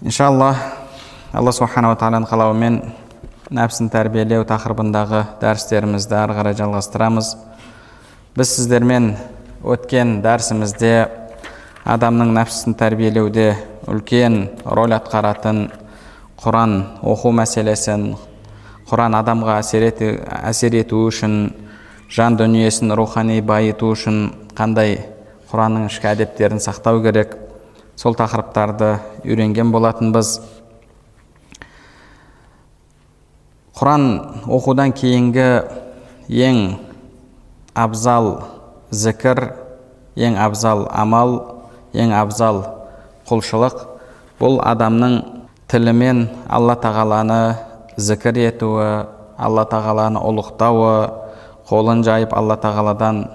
Иншалла алла субханала тағаланың қалауымен нәпсін тәрбиелеу тақырыбындағы дәрістерімізді ары қарай жалғастырамыз біз сіздермен өткен дәрісімізде адамның нәпсісін тәрбиелеуде үлкен рөл атқаратын құран оқу мәселесін құран адамға әсер, әсер ету үшін жан дүниесін рухани байыту үшін қандай құранның ішкі әдептерін сақтау керек сол тақырыптарды үйренген болатынбыз. Құран оқудан кейінгі ең абзал зікір ең абзал амал ең абзал құлшылық бұл адамның тілімен алла тағаланы зікір етуі алла тағаланы ұлықтауы қолын жайып алла тағаладан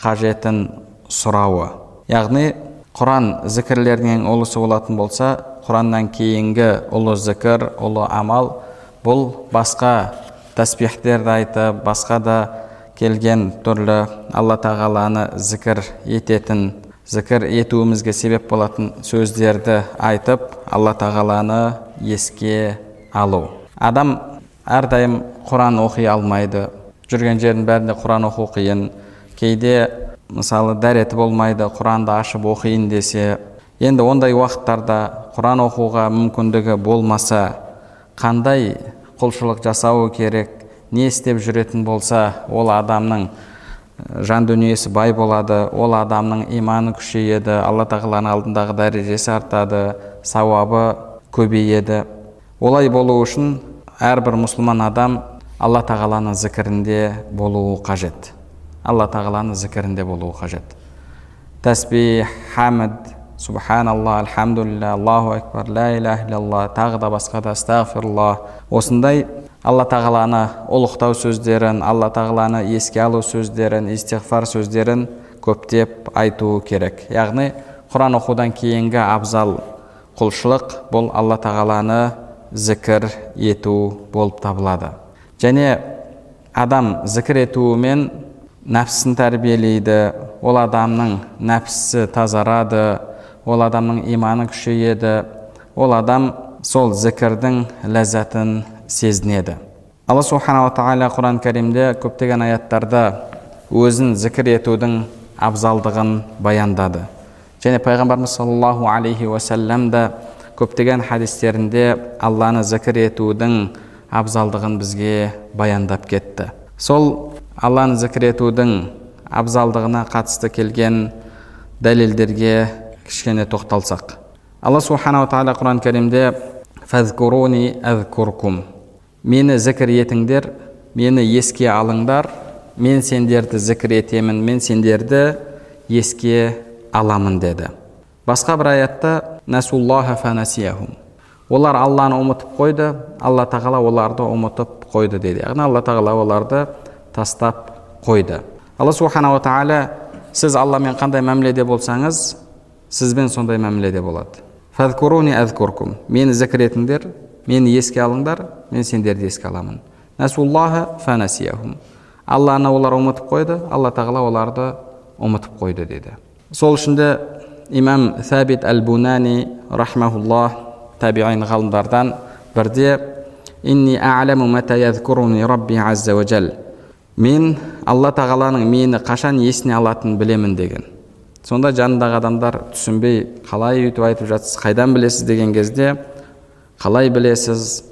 қажетін сұрауы. Яғни құран зікірлердің ең ұлысы болатын болса құраннан кейінгі ұлы зікір ұлы амал бұл басқа тәсбихтерді айтып басқа да келген түрлі алла тағаланы зікір ететін зікір етуімізге себеп болатын сөздерді айтып алла тағаланы еске алу адам әрдайым құран оқи алмайды жүрген жердің бәрінде құран оқу қиын кейде мысалы дәреті болмайды құранды ашып оқиын десе енді ондай уақыттарда құран оқуға мүмкіндігі болмаса қандай құлшылық жасауы керек не істеп жүретін болса ол адамның жан дүниесі бай болады ол адамның иманы күшейеді алла тағаланың алдындағы дәрежесі артады сауабы көбейеді. Олай болу үшін әрбір мұсылман адам алла тағаланың зікірінде болуы қажет. Алла тағаланың зікірінде болуы қажет. Тәсбих хамд субханалла альхамдулилля аллаху акбар ля иляха иллалла тағы да басқа да астағфирулла осындай алла тағаланы ұлықтау сөздерін алла тағаланы еске алу сөздерін истиғфар сөздерін көптеп айту керек. Яғни құран оқудан кейінгі абзал құлшылық бұл алла тағаланы зікір ету болып табылады. Және адам зікір етуімен нәпсісін тәрбиелейді ол адамның нәпсісі тазарады. Ол адамның иманы күшейеді. Ол адам сол зікірдің ләззатын сезінеді. Алла субханала тағала құран кәрімде көптеген аяттарда өзін зікір етудің абзалдығын баяндады. Және пайғамбарымыз саллаллаху алейхи уасалам да көптеген хадистерінде алланы зікір етудің абзалдығын бізге баяндап кетті. Сол алланы зікір етудің абзалдығына қатысты келген дәлелдерге кішкене тоқталсақ. Алла субханала тағала құран кәрімде фәзкуруни әзкуркум мені зікір етіңдер мені еске алыңдар мен сендерді зікір етемін мен сендерді еске аламын деді. Басқа бір аятта насуллаха фанасияхум олар алланы ұмытып қойды алла тағала оларды ұмытып қойды деді. Яғни алла тағала оларды тастап қойды. Алла субханала тағала сіз алламен қандай мәміледе болсаңыз сізбен сондай мәміледе болады. Әзкуркум мені зікір етіңдер мені еске алыңдар мен сендерді еске аламын. Алланы олар ұмытып қойды алла тағала оларды ұмытып қойды деді. Сол үшін де имам сәбит әл бунани рахмаулла табиин ғалымдардан бірде мен алла тағаланың мені қашан есіне алатынын білемін деген сонда жанындағы адамдар түсінбей қалай өйтіп айтып жатсыз қайдан білесіз? деген кезде қалай білесіз?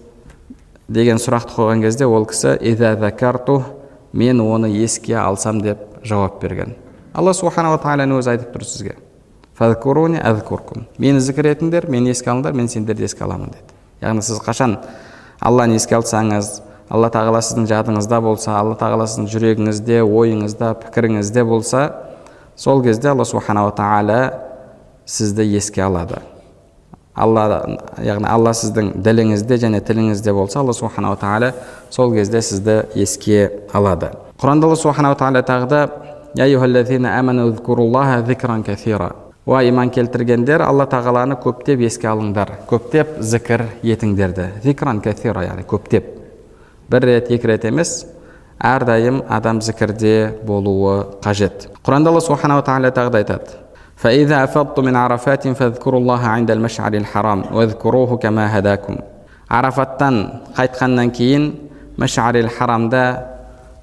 деген сұрақты қойған кезде ол кісі мен оны еске алсам деп жауап берген. Алла субханала тағаланың өзі айтып тұр сізге. Мені зікір етіңдер мені еске алыңдар мен сендерді еске аламын деді. Яғни сіз қашан алланы еске алсаңыз алла тағала сіздің жадыңызда болса алла тағала сіздің жүрегіңізде ойыңызда пікіріңізде болса сол кезде алла субханала тағала сізді еске алады. Алла яғни алла сіздің діліңізде және тіліңізде болса алла субханала тағала сол кезде сізді еске алады. Құранда алла субханала тағала тағы да уа иман келтіргендер алла тағаланы көптеп еске алыңдар көптеп зікір етіңдерді зикран кәсира яғни көптеп бір рет екі рет емес әрдайым адам зікірде болуы қажет құранда алла субханала тағала тағы да айтады فإذا أفضتم من عرفات فاذكروا الله عند المشعر الحرام واذكروه كما هداكم арафаттан қайтқаннан кейін мәшарил харамда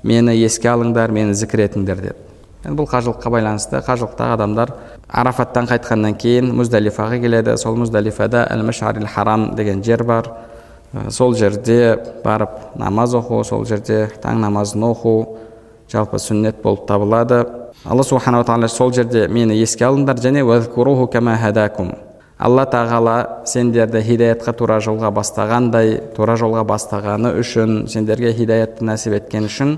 мені еске алыңдар мені зікір етіңдер деді енді бұл қажылыққа байланысты қажылықтағы адамдар арафаттан қайтқаннан кейін мұздалифаға келеді сол мұздалифада әл мәшарил харам деген жер бар сол жерде барып намаз оқу сол жерде таң намазын оқу жалпы сүннет болып табылады. Алла субханала тағала сол жерде мені еске алыңдар және алла тағала сендерді хидаятқа тура жолға бастағандай тура жолға бастағаны үшін сендерге хидаятты нәсіп еткен үшін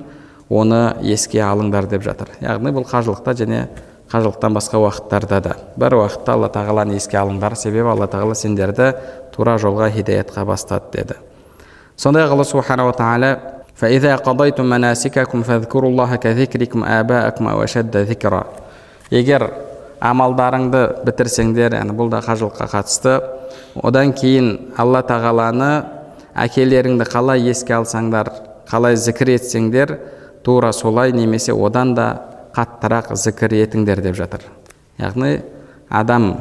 оны еске алыңдар деп жатыр. Яғни бұл қажылықта және қажылықтан басқа уақыттарда да бір уақытта алла тағаланы еске алыңдар себебі алла тағала сендерді тура жолға хидаятқа бастады деді сондай ақ алла субханала тағала فإذا قضيتم مناسككم فاذكروا الله كذكركم آباءكم أو أشد ذكرا егер амалдарыңды бітірсеңдер яғни бұл да қажылыққа қатысты одан кейін алла тағаланы әкелеріңді қалай еске алсаңдар қалай зікір етсеңдер тура солай немесе одан да қаттырақ зікір етіңдер деп жатыр. Яғни адам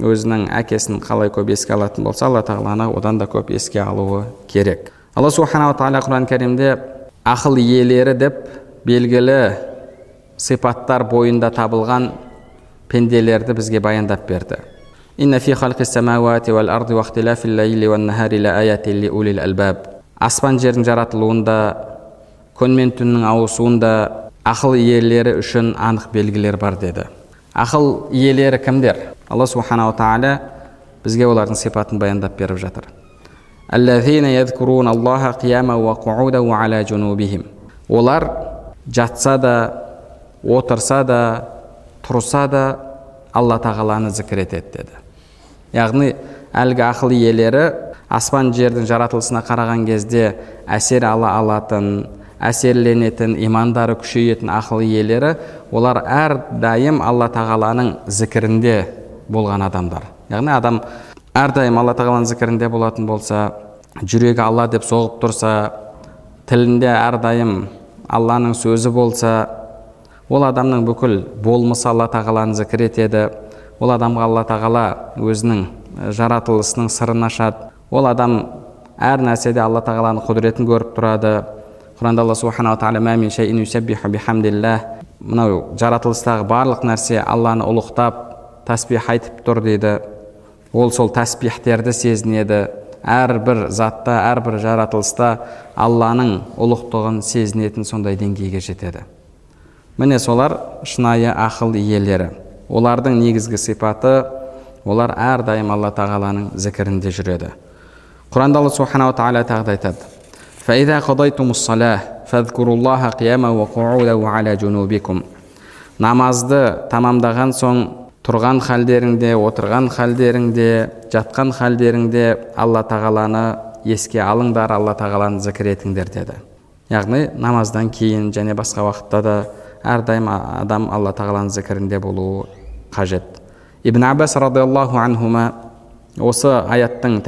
өзінің әкесін қалай көп еске алатын болса алла тағаланы одан да көп еске алуы керек. Алла субханала тағала құран кәрімде ақыл иелері деп белгілі сипаттар бойында табылған пенделерді бізге баяндап берді. Аспан жердің жаратылуында күн мен түннің ауысуында ақыл иелері үшін анық белгілер бар деді. Ақыл иелері кімдер? Алла субханала тағала бізге олардың сипатын баяндап беріп жатыр. Олар жатса да отырса да тұрса да алла тағаланы зікір етеді деді. Яғни әлгі ақыл иелері аспан жердің жаратылысына қараған кезде әсер ала алатын әсерленетін имандары күшейетін ақыл иелері олар әрдайым алла тағаланың зікірінде болған адамдар. Яғни адам әрдайым алла тағаланың зікірінде болатын болса жүрегі алла деп соғып тұрса тілінде әрдайым алланың сөзі болса ол адамның бүкіл болмысы алла тағаланы зікір етеді. Ол адамға алла тағала өзінің жаратылысының сырын ашады. Ол адам әр нәрседе алла тағаланың құдіретін көріп тұрады. Құранда алла субханала тағала мынау жаратылыстағы барлық нәрсе алланы ұлықтап тәсбих айтып тұр дейді ол сол тәсбихтерді сезінеді әрбір затта әрбір жаратылыста алланың ұлықтығын сезінетін сондай деңгейге жетеді міне солар шынайы ақыл иелері олардың негізгі сипаты олар әрдайым алла тағаланың зікірінде жүреді құранда алла субханала тағала тағы да айтады намазды тамамдаған соң тұрған халдеріңде отырған халдеріңде жатқан халдеріңде алла тағаланы еске алыңдар алла тағаланы зікір етіңдер деді. Яғни намаздан кейін және басқа уақытта да әрдайым адам алла тағаланың зікірінде болуы қажет. Ибн аббас радиаллаху анхума осы аяттың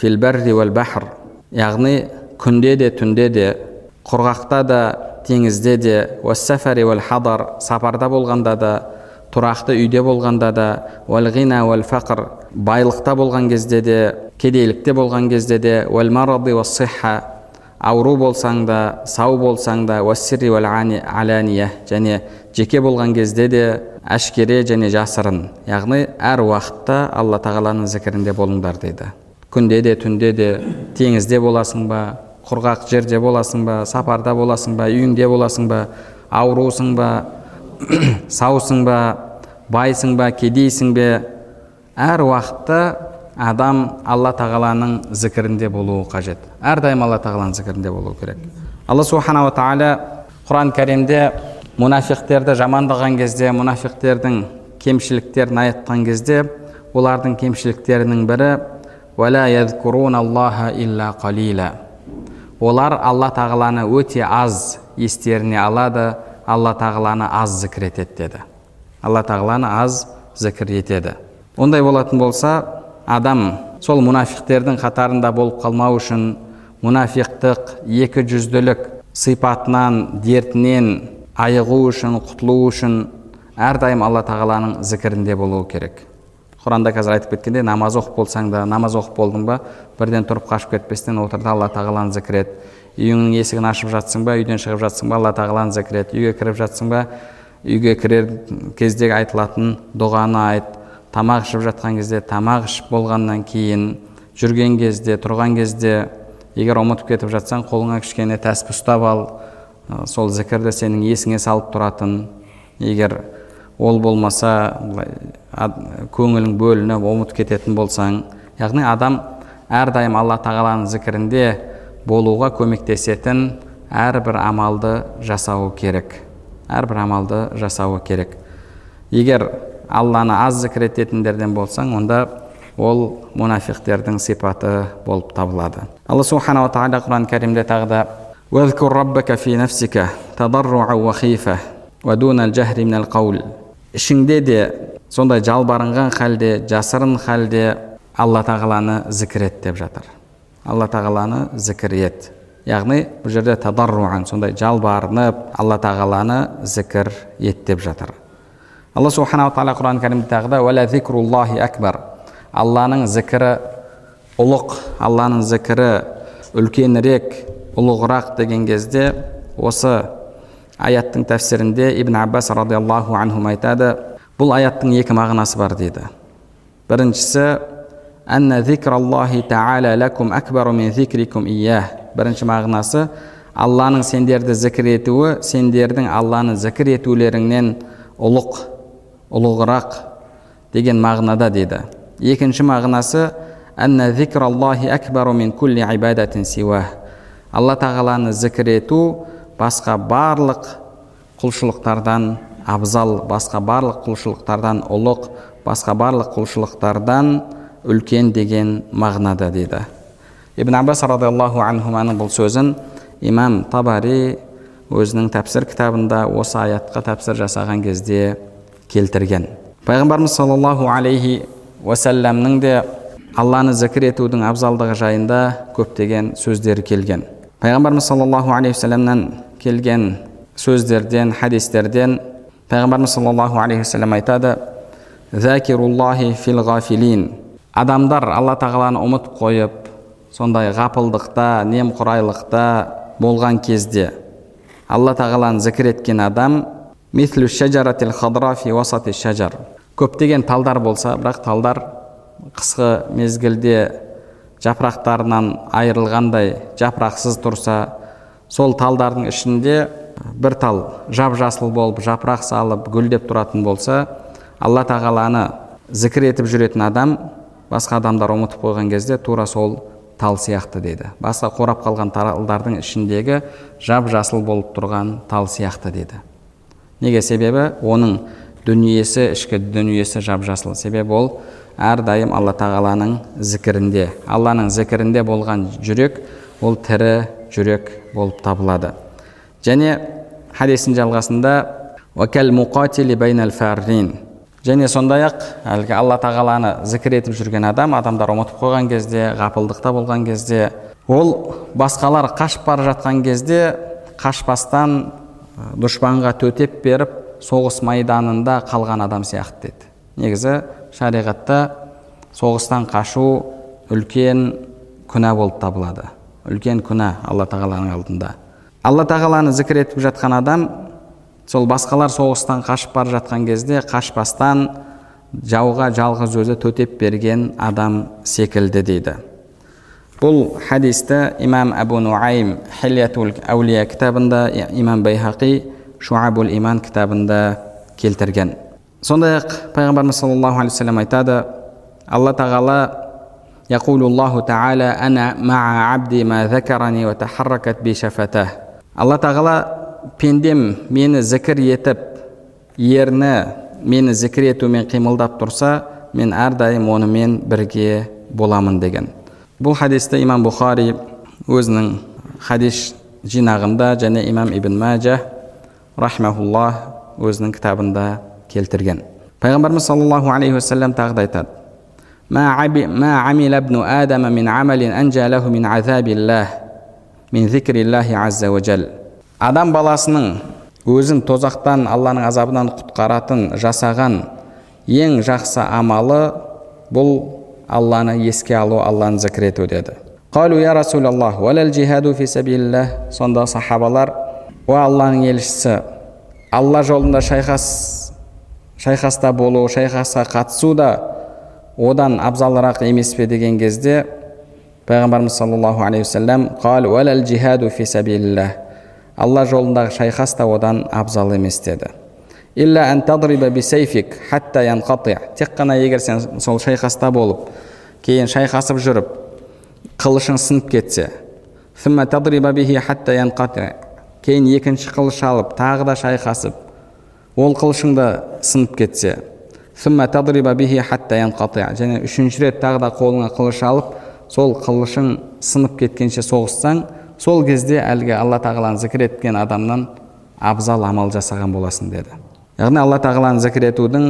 тәфсірінде яғни күнде де түнде де құрғақта да теңізде де уассафари уәл хадар сапарда болғанда да тұрақты үйде болғанда да уәл ғина уәл фақр байлықта болған кезде де кедейлікте болған кезде де уәл маради ауру болсаң да сау болсаң да уассирри уәл және жеке болған кезде де әшкере және жасырын яғни әр уақытта алла тағаланың зікірінде болыңдар дейді күнде де түнде де теңізде боласың ба құрғақ жерде боласың ба сапарда боласың ба үйіңде боласың ба аурусың ба саусың ба байсың ба кедейсің бе? Әр уақытта адам алла тағаланың зікірінде болуы қажет. Әрдайым алла тағаланың зікірінде болу керек. Алла субханала тағала құран кәрімде мұнафиқтерді жамандаған кезде мұнафиқтердің кемшіліктерін айтқан кезде олардың кемшіліктерінің бірі олар алла тағаланы өте аз естеріне алады алла тағаланы аз зікір етеді деді. Алла тағаланы аз зікір етеді. Ондай болатын болса адам сол мұнафиқтердің қатарында болып қалмау үшін мұнафиқтық екі жүзділік сипатынан дертінен айығу үшін құтылу үшін әрдайым алла тағаланың зікірінде болуы керек. Құранда қазір айтып кеткендей намаз оқып болсаң да намаз оқып болдың ба? бірден тұрып қашып кетпестен отыр да алла тағаланы зікір ет үйіңнің есігін ашып жатсың ба үйден шығып жатсың ба алла тағаланы зікір ет үйге кіріп жатсың ба үйге кірер кездегі айтылатын дұғаны айт. Тамақ ішіп жатқан кезде тамақ ішіп болғаннан кейін жүрген кезде тұрған кезде егер ұмытып кетіп жатсаң қолыңа кішкене тәспі ұстап ал. Сол зікірді сенің есіңе салып тұратын. Егер ол болмаса көңілің бөлініп ұмытып кететін болсаң яғни адам әрдайым алла тағаланың зікірінде болуға көмектесетін әрбір амалды жасауы керек. Әрбір амалды жасауы керек. Егер алланы аз зікір ететіндерден болсаң онда ол мұнафиқтердің сипаты болып табылады. Алла субханала тағала құран кәрімде тағы да ішіңде де сондай жалбарынған халде жасырын халде алла тағаланы зікір ет деп жатыр. Алла тағаланы зікір ет. Яғни бұл жерде тадарруан сондай жалбарынып алла тағаланы зікір ет деп жатыр. Алла субханала тағала құран кәрімде тағы да әкбар алланың зікірі ұлық алланың зікірі үлкенірек ұлығырақ деген кезде осы аяттың тәфсірінде ибн аббас радиаллаху анхум айтады бұл аяттың екі мағынасы бар дейді. Біріншісі бірінші мағынасы алланың сендерді зікір етуі сендердің алланы зікір етулеріңнен ұлық ұлығырақ деген мағынада дейді. Екінші мағынасы алла тағаланы зікір ету басқа барлық құлшылықтардан абзал басқа барлық құлшылықтардан ұлық басқа барлық құлшылықтардан үлкен деген мағынада дейді. Ибн аббас радиаллаху анхуманың бұл сөзін имам табари өзінің тәпсір кітабында осы аятқа тәпсір жасаған кезде келтірген. Пайғамбарымыз саллаллаху алейхи уасаламның де алланы зікір етудің абзалдығы жайында көптеген сөздері келген. Пайғамбарымыз саллаллаху алейхи уассаламнан келген сөздерден хадистерден пайғамбарымыз саллаллаху алейхи уассалам айтады фил адамдар алла тағаланы ұмытып қойып сондай ғапылдықта немқұрайлықта болған кезде алла тағаланы зікір еткен адам көптеген талдар болса бірақ талдар қысқы мезгілде жапырақтарынан айырылғандай жапырақсыз тұрса сол талдардың ішінде бір тал жап жасыл болып жапырақ салып гүлдеп тұратын болса алла тағаланы зікір етіп жүретін адам басқа адамдар ұмытып қойған кезде тура сол тал сияқты дейді. Басқа қурап қалған талдардың ішіндегі жап жасыл болып тұрған тал сияқты дейді. Неге себебі? Оның дүниесі ішкі дүниесі жап жасыл. Себебі ол әрдайым алла тағаланың зікірінде. Алланың зікірінде болған жүрек ол тірі жүрек болып табылады. Және хадистің жалғасында және сондай ақ әлгі алла тағаланы зікір етіп жүрген адам адамдар ұмытып қойған кезде ғапылдықта болған кезде ол басқалар қашып бара жатқан кезде қашпастан дұшпанға төтеп беріп соғыс майданында қалған адам сияқты деді негізі шариғатта соғыстан қашу үлкен күнә болып табылады. Үлкен күнә алла тағаланың алдында. Алла тағаланы зікір етіп жатқан адам сол басқалар соғыстан қашып бара жатқан кезде қашпастан жауға жалғыз өзі төтеп берген адам секілді дейді. Бұл хадисті имам әбу нуайм хилятул әулия кітабында имам байхақи шуабул иман кітабында келтірген. Сондай ақ пайғамбарымыз саллаллаху алейхи вассалам айтады алла тағала тағала ана маа абди ма алла тағала пендем мені зікір етіп ерні мені зікір етумен қимылдап тұрса мен әрдайым онымен бірге боламын деген. Бұл хадисті имам бұхари өзінің хадис жинағында және имам ибн мәжа рахмаулла өзінің кітабында келтірген. Пайғамбарымыз саллаллаху алейхи уассалам тағы да айтады. Адам баласының өзін тозақтан алланың азабынан құтқаратын жасаған ең жақсы амалы бұл алланы еске алу алланы зікір ету деді. Сонда сахабалар о алланың елшісі алла жолында шайқас шайқаста болу шайқасқа қатысу да одан абзалырақ емес пе? деген кезде пайғамбарымыз саллаллаху алейхи уассалам алла жолындағы шайқас та одан абзал емес деді тек қана егер сен сол шайқаста болып кейін шайқасып жүріп қылышың сынып кетсе кейін екінші қылыш алып тағы да шайқасып ол қылышың да сынып кетсе және үшінші рет тағы да қолыңа қылыш алып сол қылышың сынып кеткенше соғыссаң сол кезде әлгі алла тағаланы зікір еткен адамнан абзал амал жасаған боласың деді. Яғни алла тағаланы зікір етудің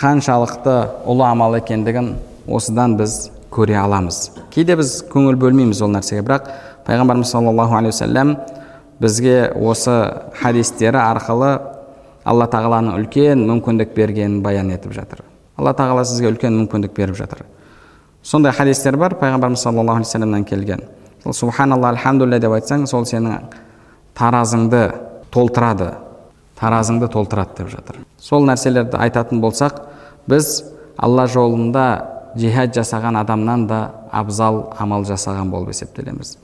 қаншалықты ұлы амал екендігін осыдан біз көре аламыз. Кейде біз көңіл бөлмейміз ол нәрсеге бірақ пайғамбарымыз саллаллаху алейхи уассалам бізге осы хадистері арқылы алла тағаланың үлкен мүмкіндік бергенін баян етіп жатыр. Алла тағала сізге үлкен мүмкіндік беріп жатыр. Сондай хадистер бар пайғамбарымыз саллаллаху алейхи вассаламнан келген. Сол субханалла альхамдулилля деп айтсаң сол сенің таразыңды толтырады таразыңды толтырады деп жатыр. Сол нәрселерді айтатын болсақ біз алла жолында жихад жасаған адамнан да абзал амал жасаған болып есептелеміз.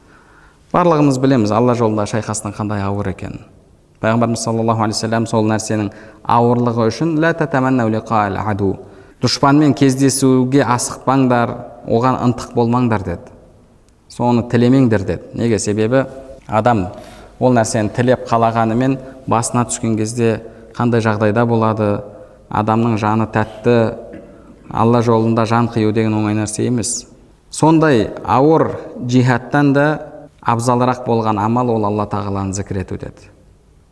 Барлығымыз білеміз алла жолында шайқастың қандай ауыр екенін. Пайғамбарымыз саллаллаху алейхи сол нәрсенің ауырлығы үшін дұшпанмен кездесуге асықпаңдар оған ынтық болмаңдар деді. Соны тілемеңдер деді. Неге? Себебі адам ол нәрсені тілеп қалағанымен басына түскен кезде қандай жағдайда болады? Адамның жаны тәтті алла жолында жан қию деген оңай нәрсе емес. Сондай ауыр жихадтан да абзалырақ болған амал ол алла тағаланы зікір ету деді.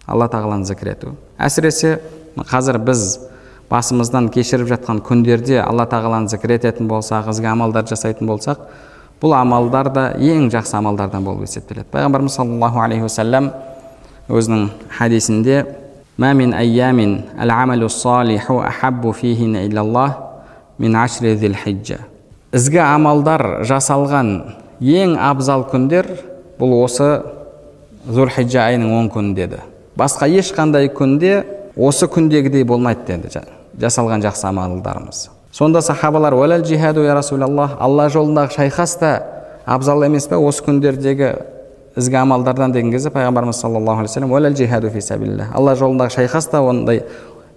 Алла тағаланы зікір ету. Әсіресе қазір біз басымыздан кешіріп жатқан күндерде алла тағаланы зікір ететін болсақ ізгі амалдар жасайтын болсақ бұл амалдар да ең жақсы амалдардан болып есептеледі. Пайғамбарымыз саллаллаху алейхи уассалам өзінің хадисінде ізгі амалдар жасалған ең абзал күндер бұл осы зүлхиджа айының он күні деді. Басқа ешқандай күнде осы күндегідей болмайды деді жасалған жақсы амалдарымыз. Сонда сахабалар жихаду я расулаллах алла жолындағы шайқас та абзал емес пе? Осы күндердегі ізгі амалдардан деген кезде пайғамбарымыз саллаллаху алейхи вассалам жихаду фи алла жолындағы шайқас та ондай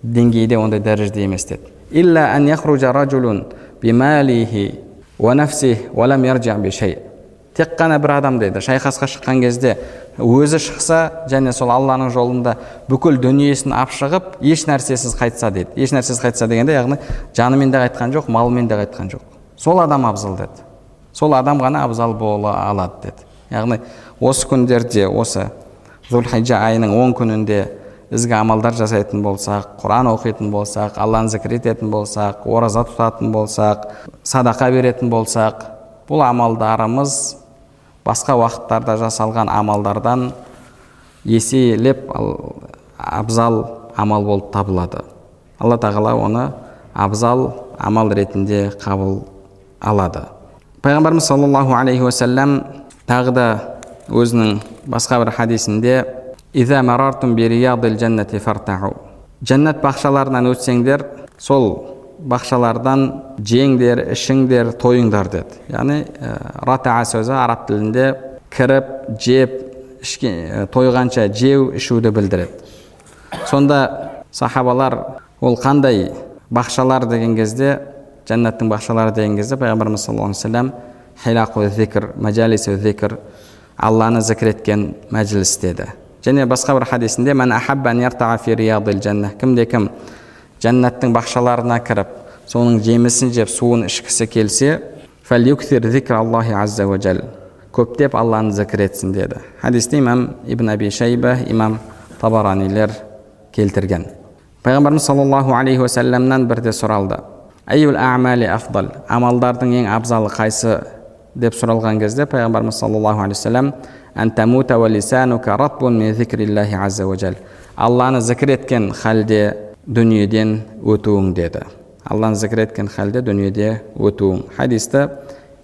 деңгейде ондай дәрежеде емес деді. Тек қана бір адам дейді. Шайқасқа шыққан кезде өзі шықса және сол алланың жолында бүкіл дүниесін алып шығып еш нәрсесіз қайтса дейді. Еш нәрсесіз қайтса дегенде яғни жанымен де қайтқан жоқ малымен де қайтқан жоқ. Сол адам абзал деді. Сол адам ғана абзал бола алады деді. Яғни осы күндерде осы зүлхиджа айының он күнінде ізгі амалдар жасайтын болсақ құран оқитын болсақ алланы зікір ететін болсақ ораза тұтатын болсақ садақа беретін болсақ бұл амалдарымыз басқа уақыттарда жасалған амалдардан еселеп абзал амал болып табылады. Алла тағала оны абзал амал ретінде қабыл алады. Пайғамбарымыз саллаллаху алейхи уассалам тағы да өзінің басқа бір хадисінде жәннат бақшаларынан өтсеңдер сол бақшалардан жеңдер ішіңдер тойыңдар деді. Яғни ә, ратаа сөзі араб тілінде кіріп жеп ішкен тойғанша жеу ішуді білдіреді. Сонда сахабалар ол қандай бақшалар? деген кезде жәннаттың бақшалары деген кезде пайғамбарымыз саллаллаху алейхи вассалам зикр алланы зікір еткен мәжіліс деді. Және басқа бір хадисінде кімде кім жәннаттың бақшаларына кіріп соның жемісін жеп суын ішкісі келсе көптеп алланы зікір етсін деді хадисті имам ибн аби шайба имам табаранилер келтірген пайғамбарымыз саллаллаху алейхи уассаламнан бірде сұралды әйюл афдал амалдардың ең абзалы қайсы деп сұралған кезде пайғамбарымыз саллаллаху алейхи уассалам алланы зікір еткен халде дүниеден өтуің деді. Алланы зікір еткен халде дүниеде өтуің. Хадисті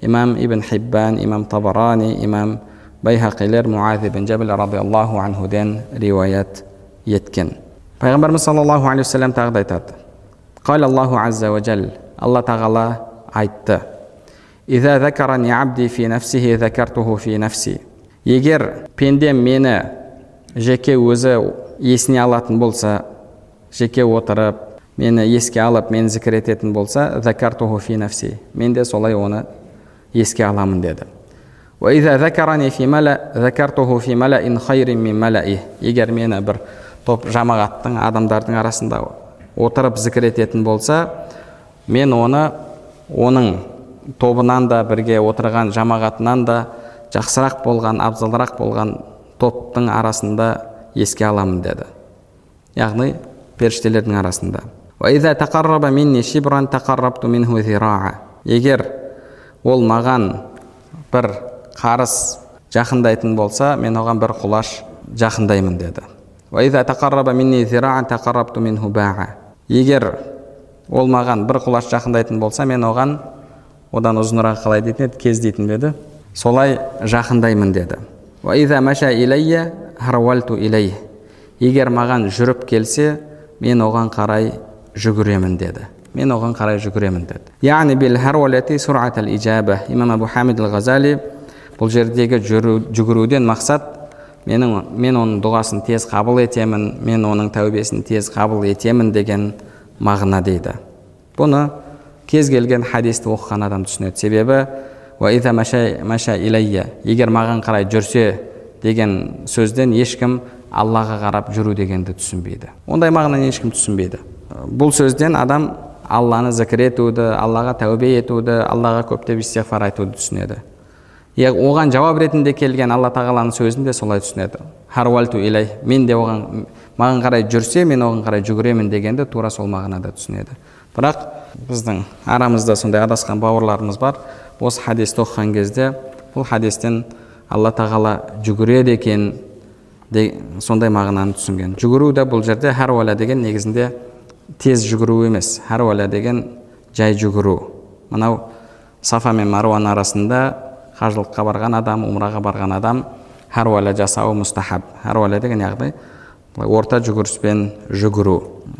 имам ибн хиббан имам табарани имам байхақилер муаз ибн жабіл радиаллаху анхуден риуаят еткен. Пайғамбарымыз саллаллаху алейхи уассалам тағы да айтады. Қал аллаху азза уажал алла тағала айтты. Егер пендем мені жеке өзі есіне алатын болса жеке отырып мені еске алып мені зікір ететін болса мен де солай оны еске аламын деді. Егер мені бір топ жамағаттың адамдардың арасында отырып зікір ететін болса мен оны оның тобынан да бірге отырған жамағатынан да жақсырақ болған абзалырақ болған топтың арасында еске аламын деді. Яғни періштелердің арасында. Егер ол маған бір қарыс жақындайтын болса мен оған бір құлаш жақындаймын деді. Егер ол маған бір құлаш жақындайтын болса мен оған одан ұзынырақ қалай дейтін еді кез дейтін еді? Солай жақындаймын деді. Егер маған жүріп келсе мен оған қарай жүгіремін деді. Мен оған қарай жүгіремін деді. Яғни имам абу хамид ал ғазали бұл жердегі жүру, жүгіруден мақсат менің мен оның дұғасын тез қабыл етемін мен оның тәубесін тез қабыл етемін деген мағына дейді. Бұны кез келген хадисті оқыған адам түсінеді. Себебі егер маған қарай жүрсе деген сөзден ешкім аллаға қарап жүру дегенді түсінбейді. Ондай мағынаны ешкім түсінбейді. Бұл сөзден адам алланы зікір етуді аллаға тәубе етуді аллаға көптеп истиғфар айтуды түсінеді. Оған жауап ретінде келген алла тағаланың сөзін де солай түсінеді. Харуальту илай мен де оған маған қарай жүрсе мен оған қарай жүгіремін дегенді тура сол мағынада түсінеді. Бірақ біздің арамызда сондай адасқан бауырларымыз бар. Осы хадисті оқыған кезде бұл хадистен алла тағала жүгіреді екен. Де, сондай мағынаны түсінген. Жүгіру де бұл жерде харуаля деген негізінде тез жүгіру емес. Харуаля деген жай жүгіру. Мынау сафа мен маруан арасында қажылыққа барған адам умраға барған адам харуаля жасауы мұстахаб харуаля деген яғни орта жүгіріспен жүгіру.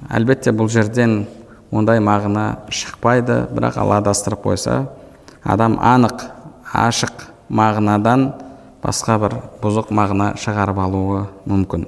Әлбетте бұл жерден ондай мағына шықпайды бірақ алла адастырып қойса адам анық ашық мағынадан басқа бір бұзық мағына шығарып алуы мүмкін.